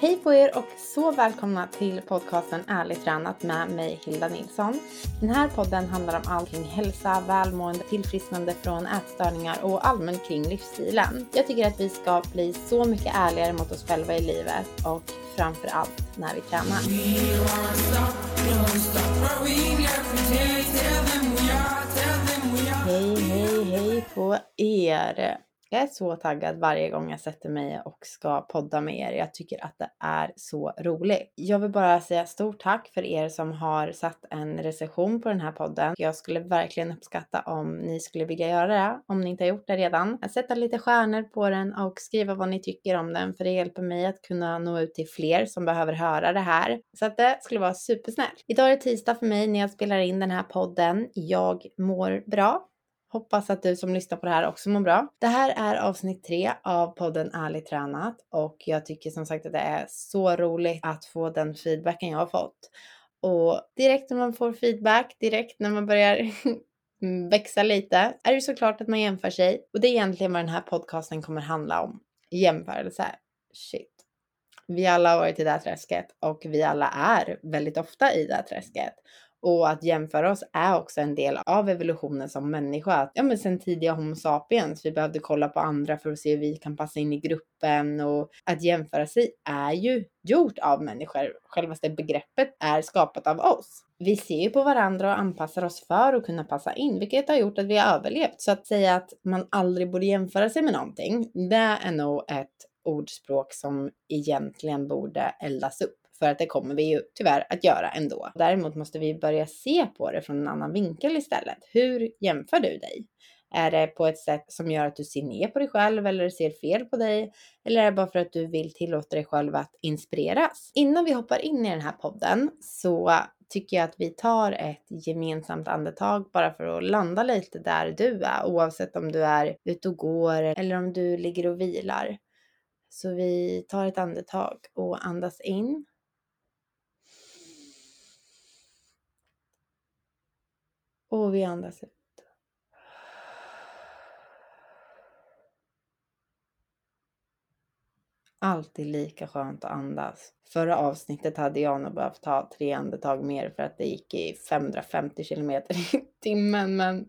Hej på er och så välkomna till podcasten Ärligt tränat med mig Hilda Nilsson. Den här podden handlar om allt kring hälsa, välmående, tillfrisknande från ätstörningar och allmänt kring livsstilen. Jag tycker att vi ska bli så mycket ärligare mot oss själva i livet och framför allt när vi tränar. Hej, hej, hej på er! Jag är så taggad varje gång jag sätter mig och ska podda med er. Jag tycker att det är så roligt. Jag vill bara säga stort tack för er som har satt en recension på den här podden. Jag skulle verkligen uppskatta om ni skulle vilja göra det, om ni inte har gjort det redan. Att sätta lite stjärnor på den och skriva vad ni tycker om den, för det hjälper mig att kunna nå ut till fler som behöver höra det här. Så att det skulle vara supersnällt. Idag är det tisdag för mig när jag spelar in den här podden. Jag mår bra. Hoppas att du som lyssnar på det här också mår bra. Det här är avsnitt tre av podden Ärligt tränat och jag tycker som sagt att det är så roligt att få den feedbacken jag har fått. Och direkt när man får feedback, direkt när man börjar växa lite, är det såklart att man jämför sig. Och det är egentligen vad den här podcasten kommer handla om. Jämförelse. Shit. Vi alla har varit i det här träsket och vi alla är väldigt ofta i det här träsket. Och att jämföra oss är också en del av evolutionen som människa. Ja, men sen tidiga Homo sapiens, vi behövde kolla på andra för att se hur vi kan passa in i gruppen och att jämföra sig är ju gjort av människor. Självaste begreppet är skapat av oss. Vi ser ju på varandra och anpassar oss för att kunna passa in, vilket har gjort att vi har överlevt. Så att säga att man aldrig borde jämföra sig med någonting, det är nog ett ordspråk som egentligen borde eldas upp. För att det kommer vi ju tyvärr att göra ändå. Däremot måste vi börja se på det från en annan vinkel istället. Hur jämför du dig? Är det på ett sätt som gör att du ser ner på dig själv eller ser fel på dig? Eller är det bara för att du vill tillåta dig själv att inspireras? Innan vi hoppar in i den här podden så tycker jag att vi tar ett gemensamt andetag bara för att landa lite där du är oavsett om du är ute och går eller om du ligger och vilar. Så vi tar ett andetag och andas in Och vi andas ut. Alltid lika skönt att andas. Förra avsnittet hade jag nog behövt ta tre andetag mer för att det gick i 550 kilometer i timmen. Men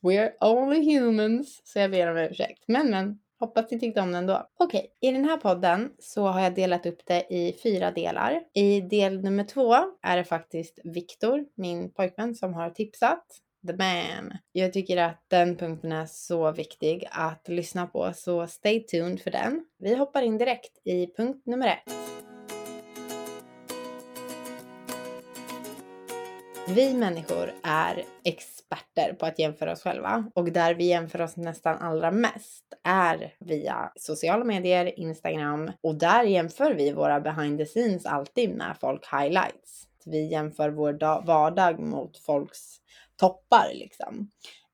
we're only humans, så jag ber om ursäkt. Men men, Hoppas ni tyckte om den då. Okej, okay. i den här podden så har jag delat upp det i fyra delar. I del nummer två är det faktiskt Viktor, min pojkvän, som har tipsat. The man. Jag tycker att den punkten är så viktig att lyssna på, så stay tuned för den. Vi hoppar in direkt i punkt nummer ett. Vi människor är experter på att jämföra oss själva och där vi jämför oss nästan allra mest är via sociala medier, Instagram och där jämför vi våra behind the scenes alltid med folk highlights. Vi jämför vår vardag mot folks toppar liksom.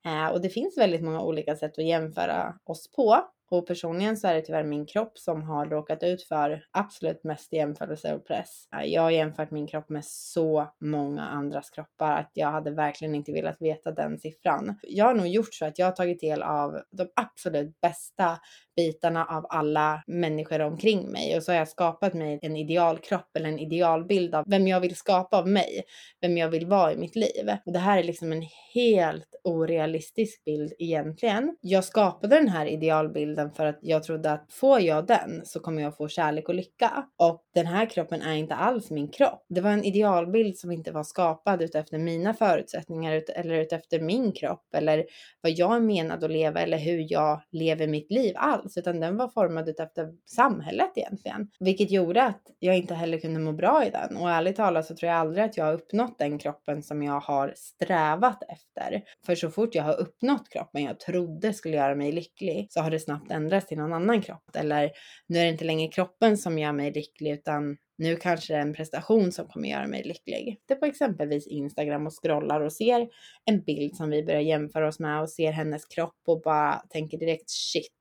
Eh, och det finns väldigt många olika sätt att jämföra oss på. Och personligen så är det tyvärr min kropp som har råkat ut för absolut mest jämförelse och press. Jag har jämfört min kropp med så många andras kroppar att jag hade verkligen inte velat veta den siffran. Jag har nog gjort så att jag har tagit del av de absolut bästa bitarna av alla människor omkring mig och så har jag skapat mig en idealkropp eller en idealbild av vem jag vill skapa av mig, vem jag vill vara i mitt liv. Och det här är liksom en helt orealistisk bild egentligen. Jag skapade den här idealbilden för att jag trodde att får jag den så kommer jag få kärlek och lycka. Och den här kroppen är inte alls min kropp. Det var en idealbild som inte var skapad utefter mina förutsättningar eller utefter min kropp eller vad jag är menad att leva eller hur jag lever mitt liv alls utan den var formad utefter samhället egentligen. Vilket gjorde att jag inte heller kunde må bra i den. Och ärligt talat så tror jag aldrig att jag har uppnått den kroppen som jag har strävat efter. För så fort jag har uppnått kroppen jag trodde skulle göra mig lycklig så har det snabbt ändrats till någon annan kropp. Eller nu är det inte längre kroppen som gör mig lycklig utan nu kanske det är en prestation som kommer göra mig lycklig. Det är på exempelvis Instagram och scrollar och ser en bild som vi börjar jämföra oss med och ser hennes kropp och bara tänker direkt shit,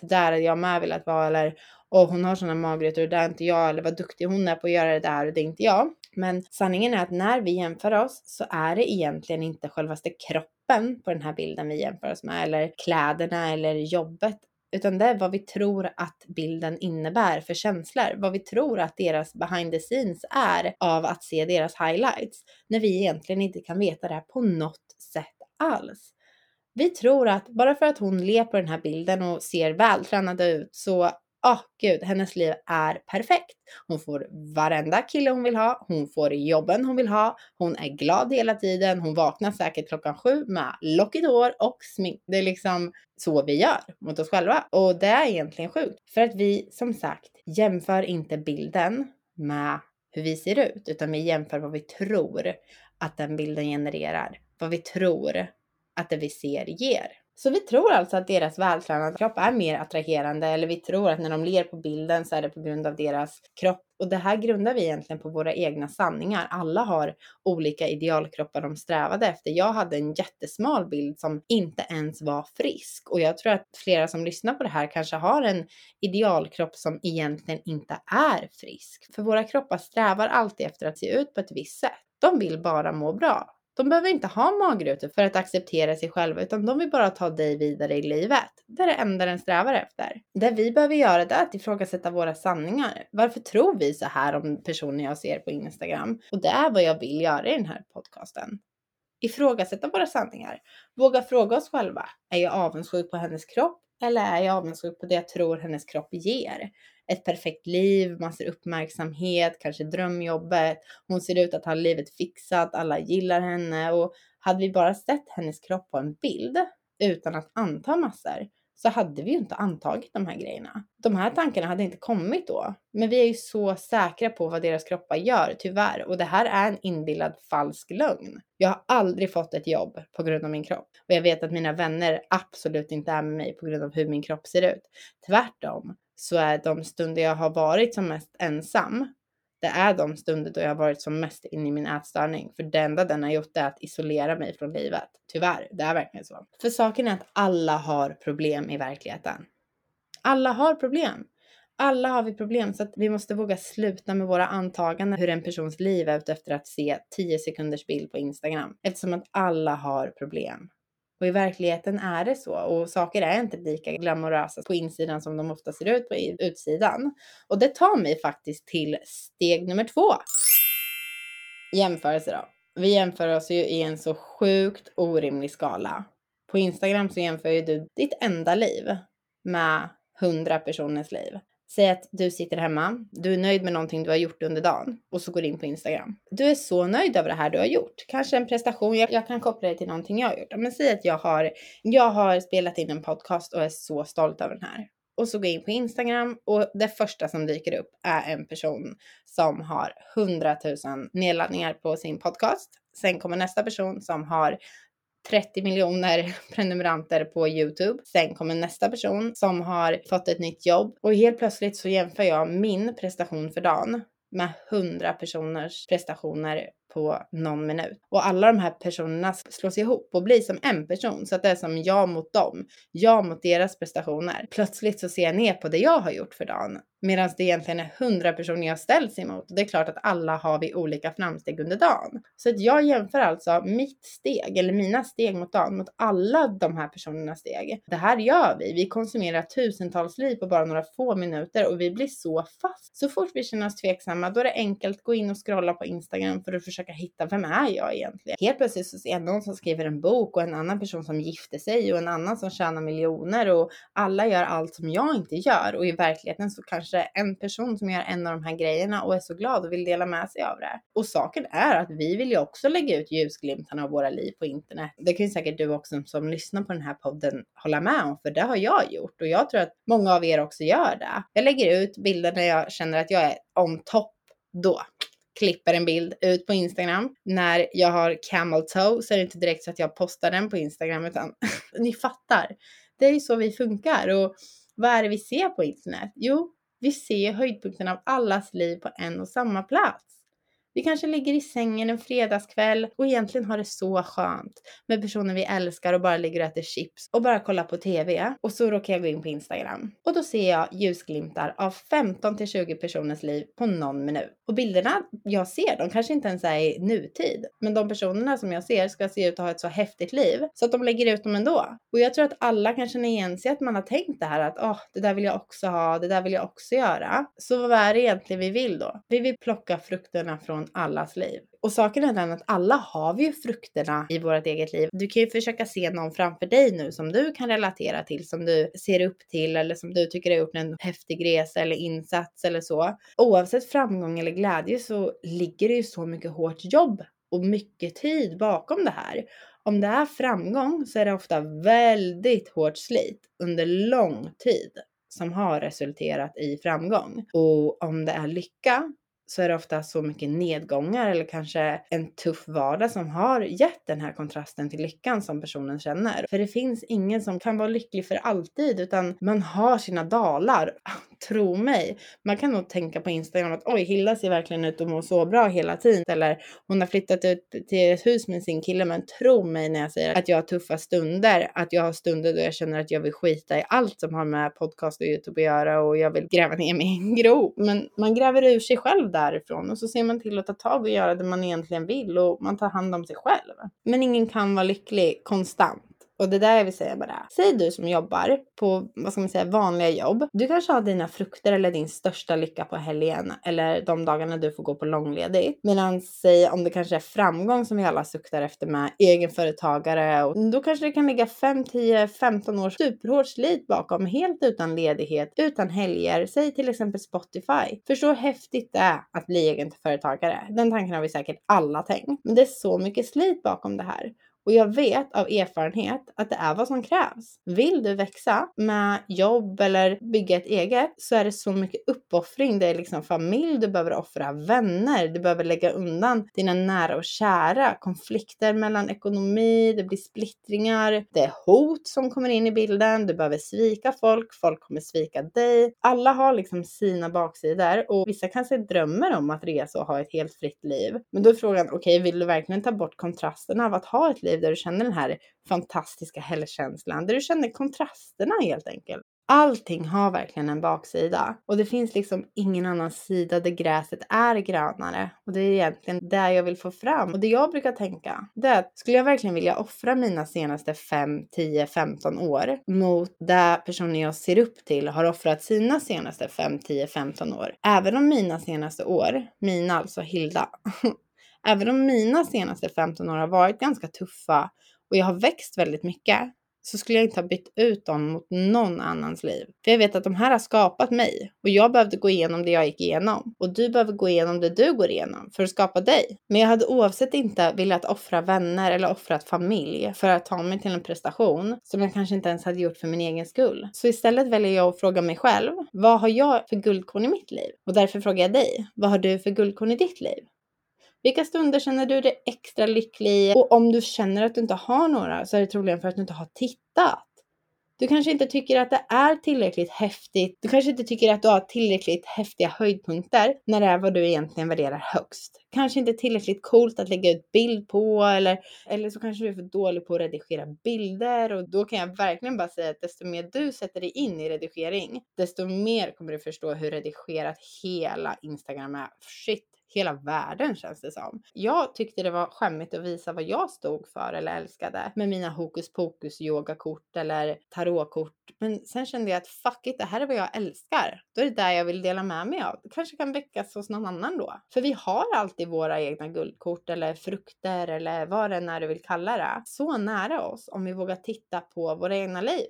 det där hade jag med velat vara eller och hon har sådana magrutor och det där är inte jag eller vad duktig hon är på att göra det där och det är inte jag. Men sanningen är att när vi jämför oss så är det egentligen inte självaste kroppen på den här bilden vi jämför oss med eller kläderna eller jobbet utan det är vad vi tror att bilden innebär för känslor. Vad vi tror att deras behind the scenes är av att se deras highlights. När vi egentligen inte kan veta det på något sätt alls. Vi tror att bara för att hon ler på den här bilden och ser vältränad ut så Åh oh, gud, hennes liv är perfekt. Hon får varenda kille hon vill ha, hon får jobben hon vill ha, hon är glad hela tiden, hon vaknar säkert klockan sju med lockigt hår och smink. Det är liksom så vi gör mot oss själva och det är egentligen sjukt. För att vi som sagt jämför inte bilden med hur vi ser ut, utan vi jämför vad vi tror att den bilden genererar. Vad vi tror att det vi ser ger. Så vi tror alltså att deras vältränade kropp är mer attraherande eller vi tror att när de ler på bilden så är det på grund av deras kropp. Och det här grundar vi egentligen på våra egna sanningar. Alla har olika idealkroppar de strävade efter. Jag hade en jättesmal bild som inte ens var frisk och jag tror att flera som lyssnar på det här kanske har en idealkropp som egentligen inte är frisk. För våra kroppar strävar alltid efter att se ut på ett visst sätt. De vill bara må bra. De behöver inte ha magrutor för att acceptera sig själva utan de vill bara ta dig vidare i livet. Det är det enda den strävar efter. Det vi behöver göra det är att ifrågasätta våra sanningar. Varför tror vi så här om personer jag ser på Instagram? Och det är vad jag vill göra i den här podcasten. Ifrågasätta våra sanningar. Våga fråga oss själva. Är jag avundsjuk på hennes kropp? Eller är jag avundsjuk på det jag tror hennes kropp ger? ett perfekt liv, massor uppmärksamhet, kanske drömjobbet. Hon ser ut att ha livet fixat, alla gillar henne och hade vi bara sett hennes kropp på en bild utan att anta massor så hade vi ju inte antagit de här grejerna. De här tankarna hade inte kommit då. Men vi är ju så säkra på vad deras kroppar gör, tyvärr. Och det här är en inbillad falsk lögn. Jag har aldrig fått ett jobb på grund av min kropp. Och jag vet att mina vänner absolut inte är med mig på grund av hur min kropp ser ut. Tvärtom så är de stunder jag har varit som mest ensam, det är de stunder då jag har varit som mest inne i min ätstörning. För det enda den har gjort är att isolera mig från livet. Tyvärr, det är verkligen så. För saken är att alla har problem i verkligheten. Alla har problem. Alla har vi problem så att vi måste våga sluta med våra antaganden hur en persons liv är ute efter att se 10 sekunders bild på Instagram. Eftersom att alla har problem. Och i verkligheten är det så och saker är inte lika glamorösa på insidan som de ofta ser ut på utsidan. Och det tar mig faktiskt till steg nummer två. Jämförelse då. Vi jämför oss ju i en så sjukt orimlig skala. På Instagram så jämför ju du ditt enda liv med hundra personers liv. Säg att du sitter hemma, du är nöjd med någonting du har gjort under dagen och så går du in på Instagram. Du är så nöjd över det här du har gjort. Kanske en prestation, jag, jag kan koppla det till någonting jag har gjort. Men säg att jag har, jag har spelat in en podcast och är så stolt över den här. Och så går jag in på Instagram och det första som dyker upp är en person som har 100 000 nedladdningar på sin podcast. Sen kommer nästa person som har 30 miljoner prenumeranter på Youtube. Sen kommer nästa person som har fått ett nytt jobb och helt plötsligt så jämför jag min prestation för dagen med 100 personers prestationer på någon minut. Och alla de här personerna slås ihop och blir som en person. Så att det är som jag mot dem, jag mot deras prestationer. Plötsligt så ser jag ner på det jag har gjort för dagen. Medan det egentligen är hundra personer jag ställs emot. Och det är klart att alla har vi olika framsteg under dagen. Så att jag jämför alltså mitt steg, eller mina steg mot dagen, mot alla de här personernas steg. Det här gör vi. Vi konsumerar tusentals liv på bara några få minuter och vi blir så fast. Så fort vi känner oss tveksamma, då är det enkelt att gå in och scrolla på Instagram för att försöka hitta, vem är jag egentligen? Helt plötsligt så ser jag någon som skriver en bok och en annan person som gifter sig och en annan som tjänar miljoner och alla gör allt som jag inte gör och i verkligheten så kanske en person som gör en av de här grejerna och är så glad och vill dela med sig av det. Och saken är att vi vill ju också lägga ut ljusglimtarna av våra liv på internet. Det kan ju säkert du också som lyssnar på den här podden hålla med om, för det har jag gjort och jag tror att många av er också gör det. Jag lägger ut bilder när jag känner att jag är on top då klipper en bild ut på Instagram. När jag har camel toe så är det inte direkt så att jag postar den på Instagram utan ni fattar. Det är ju så vi funkar och vad är det vi ser på internet? Jo, vi ser höjdpunkten av allas liv på en och samma plats. Vi kanske ligger i sängen en fredagskväll och egentligen har det så skönt med personer vi älskar och bara ligger och äter chips och bara kollar på TV. Och så råkar jag gå in på Instagram och då ser jag ljusglimtar av 15 till 20 personers liv på någon minut. Och bilderna jag ser, de kanske inte ens är i nutid, men de personerna som jag ser ska se ut att ha ett så häftigt liv så att de lägger ut dem ändå. Och jag tror att alla kan känna igen sig att man har tänkt det här att åh, oh, det där vill jag också ha, det där vill jag också göra. Så vad är det egentligen vi vill då? Vi vill plocka frukterna från allas liv. Och saken är den att alla har vi ju frukterna i vårt eget liv. Du kan ju försöka se någon framför dig nu som du kan relatera till, som du ser upp till eller som du tycker har gjort en häftig resa eller insats eller så. Oavsett framgång eller glädje så ligger det ju så mycket hårt jobb och mycket tid bakom det här. Om det är framgång så är det ofta väldigt hårt slit under lång tid som har resulterat i framgång. Och om det är lycka så är det ofta så mycket nedgångar eller kanske en tuff vardag som har gett den här kontrasten till lyckan som personen känner. För det finns ingen som kan vara lycklig för alltid utan man har sina dalar. Tro mig. Man kan nog tänka på Instagram att oj, Hilda ser verkligen ut att må så bra hela tiden. Eller hon har flyttat ut till ett hus med sin kille. Men tro mig när jag säger att jag har tuffa stunder. Att jag har stunder då jag känner att jag vill skita i allt som har med podcast och YouTube att göra och jag vill gräva ner mig i en grop. Men man gräver ur sig själv därifrån och så ser man till att ta tag och göra det man egentligen vill och man tar hand om sig själv. Men ingen kan vara lycklig konstant. Och det där jag vill säga bara. Säg du som jobbar på, vad ska man säga, vanliga jobb. Du kanske har dina frukter eller din största lycka på helgen eller de dagarna du får gå på långledigt. Medan säg om det kanske är framgång som vi alla suktar efter med egenföretagare och då kanske det kan ligga 5, 10, 15 års superhårt slit bakom helt utan ledighet, utan helger. Säg till exempel Spotify. Förstå hur häftigt det är att bli egenföretagare. Den tanken har vi säkert alla tänkt. Men det är så mycket slit bakom det här. Och jag vet av erfarenhet att det är vad som krävs. Vill du växa med jobb eller bygga ett eget så är det så mycket uppoffring. Det är liksom familj, du behöver offra vänner, du behöver lägga undan dina nära och kära. Konflikter mellan ekonomi, det blir splittringar, det är hot som kommer in i bilden, du behöver svika folk, folk kommer svika dig. Alla har liksom sina baksidor och vissa kanske drömmer om att resa och ha ett helt fritt liv. Men då är frågan, okej, okay, vill du verkligen ta bort kontrasterna av att ha ett liv liv där du känner den här fantastiska helgkänslan, där du känner kontrasterna helt enkelt. Allting har verkligen en baksida och det finns liksom ingen annan sida där gräset är grönare. Och det är egentligen det jag vill få fram. Och det jag brukar tänka, det är att skulle jag verkligen vilja offra mina senaste 5, 10, 15 år mot det personen jag ser upp till har offrat sina senaste 5, 10, 15 år. Även om mina senaste år, mina alltså Hilda, Även om mina senaste 15 år har varit ganska tuffa och jag har växt väldigt mycket så skulle jag inte ha bytt ut dem mot någon annans liv. För jag vet att de här har skapat mig och jag behövde gå igenom det jag gick igenom och du behöver gå igenom det du går igenom för att skapa dig. Men jag hade oavsett inte velat offra vänner eller offrat familj för att ta mig till en prestation som jag kanske inte ens hade gjort för min egen skull. Så istället väljer jag att fråga mig själv, vad har jag för guldkorn i mitt liv? Och därför frågar jag dig, vad har du för guldkorn i ditt liv? Vilka stunder känner du dig extra lycklig i? Och om du känner att du inte har några så är det troligen för att du inte har tittat. Du kanske inte tycker att det är tillräckligt häftigt. Du kanske inte tycker att du har tillräckligt häftiga höjdpunkter när det är vad du egentligen värderar högst. Kanske inte tillräckligt coolt att lägga ut bild på eller, eller så kanske du är för dålig på att redigera bilder och då kan jag verkligen bara säga att desto mer du sätter dig in i redigering, desto mer kommer du förstå hur redigerat hela Instagram är. Shit, hela världen känns det som. Jag tyckte det var skämmigt att visa vad jag stod för eller älskade med mina hokus pokus yogakort eller tarotkort. Men sen kände jag att fuck it, det här är vad jag älskar. Då är det där jag vill dela med mig av. Det kanske kan väckas hos någon annan då. För vi har alltid våra egna guldkort eller frukter eller vad det än är du vill kalla det. Så nära oss om vi vågar titta på våra egna liv.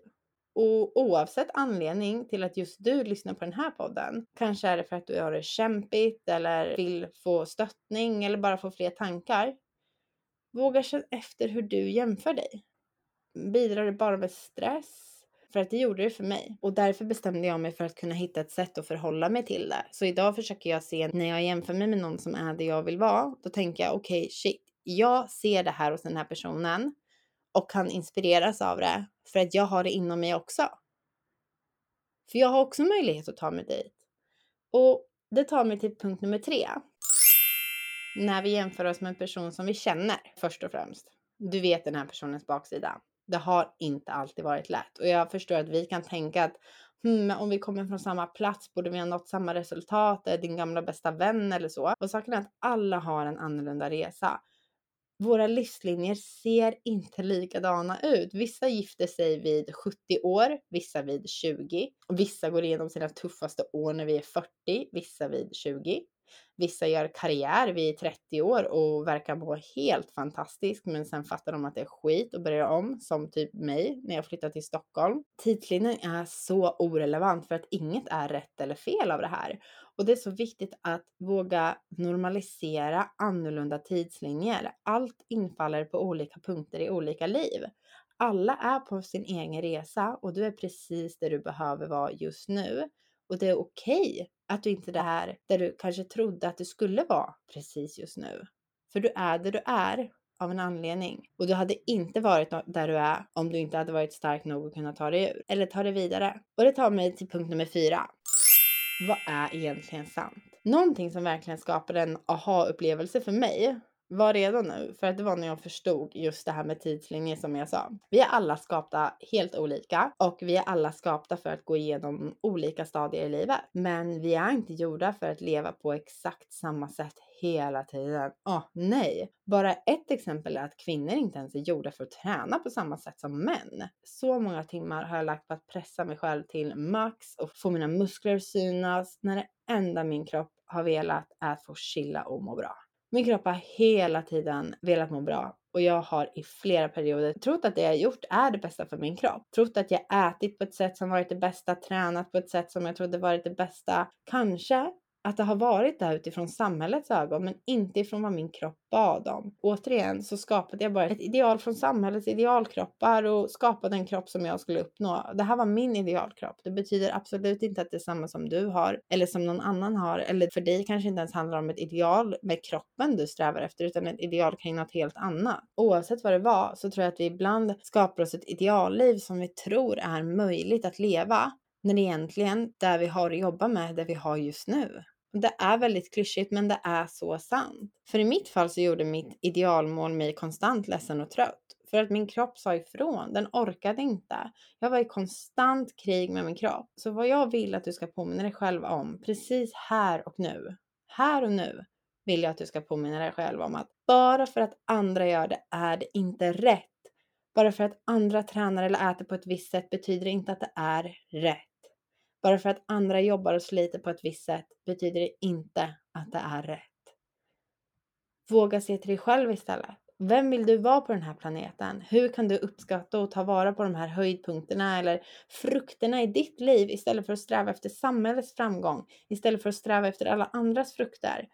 Och oavsett anledning till att just du lyssnar på den här podden, kanske är det för att du har det kämpigt eller vill få stöttning eller bara få fler tankar. Våga känna efter hur du jämför dig. Bidrar det bara med stress? För att det gjorde det för mig. Och därför bestämde jag mig för att kunna hitta ett sätt att förhålla mig till det. Så idag försöker jag se när jag jämför mig med någon som är det jag vill vara. Då tänker jag okej, okay, shit. Jag ser det här hos den här personen och kan inspireras av det för att jag har det inom mig också. För jag har också möjlighet att ta mig dit. Och det tar mig till punkt nummer tre. när vi jämför oss med en person som vi känner först och främst. Du vet den här personens baksida. Det har inte alltid varit lätt och jag förstår att vi kan tänka att hmm, om vi kommer från samma plats borde vi ha nått samma resultat, är din gamla bästa vän eller så. Och saken är att alla har en annorlunda resa. Våra livslinjer ser inte likadana ut. Vissa gifter sig vid 70 år, vissa vid 20. Vissa går igenom sina tuffaste år när vi är 40, vissa vid 20. Vissa gör karriär vid 30 år och verkar må helt fantastiskt men sen fattar de att det är skit och börjar om som typ mig när jag flyttade till Stockholm. Tidslinjen är så orelevant för att inget är rätt eller fel av det här. Och det är så viktigt att våga normalisera annorlunda tidslinjer. Allt infaller på olika punkter i olika liv. Alla är på sin egen resa och du är precis där du behöver vara just nu. Och det är okej okay att du inte är där där du kanske trodde att du skulle vara precis just nu. För du är där du är av en anledning. Och du hade inte varit där du är om du inte hade varit stark nog att kunna ta dig ur. Eller ta dig vidare. Och det tar mig till punkt nummer fyra. Vad är egentligen sant? Någonting som verkligen skapade en aha-upplevelse för mig var redan nu, för att det var när jag förstod just det här med tidslinjer som jag sa. Vi är alla skapta helt olika och vi är alla skapta för att gå igenom olika stadier i livet. Men vi är inte gjorda för att leva på exakt samma sätt hela tiden. Åh oh, nej! Bara ett exempel är att kvinnor inte ens är gjorda för att träna på samma sätt som män. Så många timmar har jag lagt på att pressa mig själv till max och få mina muskler synas när det enda min kropp har velat är att få chilla och må bra. Min kropp har hela tiden velat må bra och jag har i flera perioder trott att det jag gjort är det bästa för min kropp. Trott att jag ätit på ett sätt som varit det bästa, tränat på ett sätt som jag trodde varit det bästa. Kanske att det har varit det utifrån samhällets ögon men inte ifrån vad min kropp bad om. Återigen så skapade jag bara ett ideal från samhällets idealkroppar och skapade en kropp som jag skulle uppnå. Det här var min idealkropp. Det betyder absolut inte att det är samma som du har eller som någon annan har eller för dig kanske inte ens handlar om ett ideal med kroppen du strävar efter utan ett ideal kring något helt annat. Oavsett vad det var så tror jag att vi ibland skapar oss ett idealliv som vi tror är möjligt att leva när det egentligen där vi har att jobba med det vi har just nu. Det är väldigt klyschigt men det är så sant. För i mitt fall så gjorde mitt idealmål mig konstant ledsen och trött. För att min kropp sa ifrån, den orkade inte. Jag var i konstant krig med min kropp. Så vad jag vill att du ska påminna dig själv om, precis här och nu, här och nu, vill jag att du ska påminna dig själv om att bara för att andra gör det är det inte rätt. Bara för att andra tränar eller äter på ett visst sätt betyder det inte att det är rätt. Bara för att andra jobbar och sliter på ett visst sätt betyder det inte att det är rätt. Våga se till dig själv istället. Vem vill du vara på den här planeten? Hur kan du uppskatta och ta vara på de här höjdpunkterna eller frukterna i ditt liv istället för att sträva efter samhällets framgång, istället för att sträva efter alla andras frukter?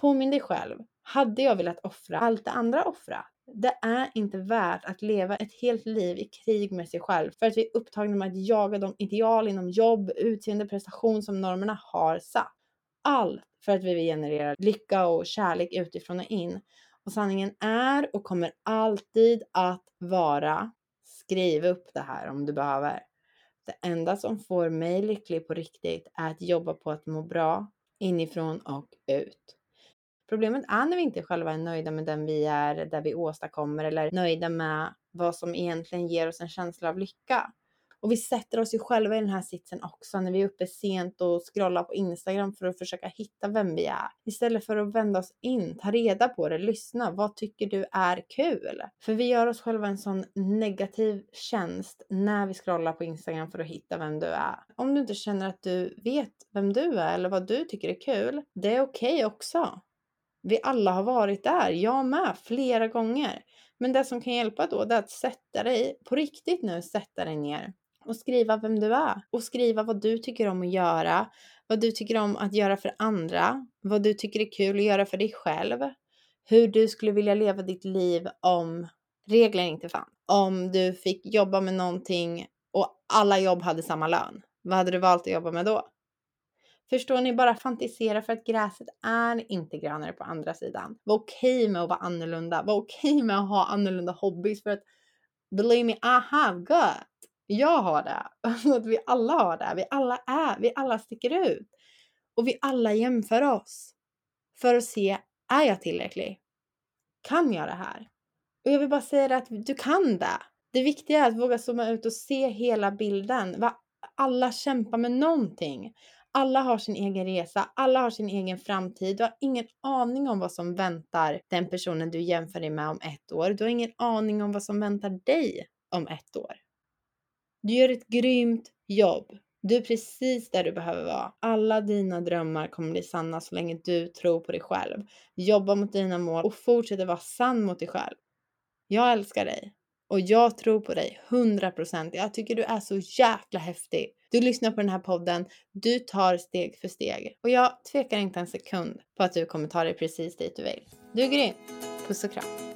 Påminn dig själv. Hade jag velat offra allt det andra offrat? Det är inte värt att leva ett helt liv i krig med sig själv för att vi är upptagna med att jaga de ideal inom jobb, utseende, prestation som normerna har satt. Allt för att vi vill generera lycka och kärlek utifrån och in. Och sanningen är och kommer alltid att vara, skriv upp det här om du behöver. Det enda som får mig lycklig på riktigt är att jobba på att må bra inifrån och ut. Problemet är när vi inte själva är nöjda med den vi är, där vi åstadkommer eller nöjda med vad som egentligen ger oss en känsla av lycka. Och vi sätter oss ju själva i den här sitsen också när vi är uppe sent och scrollar på Instagram för att försöka hitta vem vi är. Istället för att vända oss in, ta reda på det, lyssna. Vad tycker du är kul? För vi gör oss själva en sån negativ tjänst när vi scrollar på Instagram för att hitta vem du är. Om du inte känner att du vet vem du är eller vad du tycker är kul, det är okej okay också. Vi alla har varit där, jag med, flera gånger. Men det som kan hjälpa då det är att sätta dig, på riktigt nu, sätta dig ner och skriva vem du är och skriva vad du tycker om att göra, vad du tycker om att göra för andra, vad du tycker är kul att göra för dig själv, hur du skulle vilja leva ditt liv om regler inte fanns. Om du fick jobba med någonting och alla jobb hade samma lön. Vad hade du valt att jobba med då? Förstår ni? Bara fantisera för att gräset är inte grönare på andra sidan. Var okej okay med att vara annorlunda. Var okej okay med att ha annorlunda hobbys för att believe me, I have got. Jag har det. Alltså att vi alla har det. Vi alla är. Vi alla sticker ut. Och vi alla jämför oss. För att se, Är jag tillräcklig? Kan jag det här? Och jag vill bara säga det att du kan det. Det viktiga är att våga zooma ut och se hela bilden. Alla kämpar med någonting. Alla har sin egen resa, alla har sin egen framtid. Du har ingen aning om vad som väntar den personen du jämför dig med om ett år. Du har ingen aning om vad som väntar dig om ett år. Du gör ett grymt jobb. Du är precis där du behöver vara. Alla dina drömmar kommer bli sanna så länge du tror på dig själv. Jobba mot dina mål och fortsätter vara sann mot dig själv. Jag älskar dig. Och jag tror på dig 100%. Jag tycker du är så jäkla häftig. Du lyssnar på den här podden, du tar steg för steg. Och jag tvekar inte en sekund på att du kommer ta dig precis dit du vill. Du är grym! Puss och kram!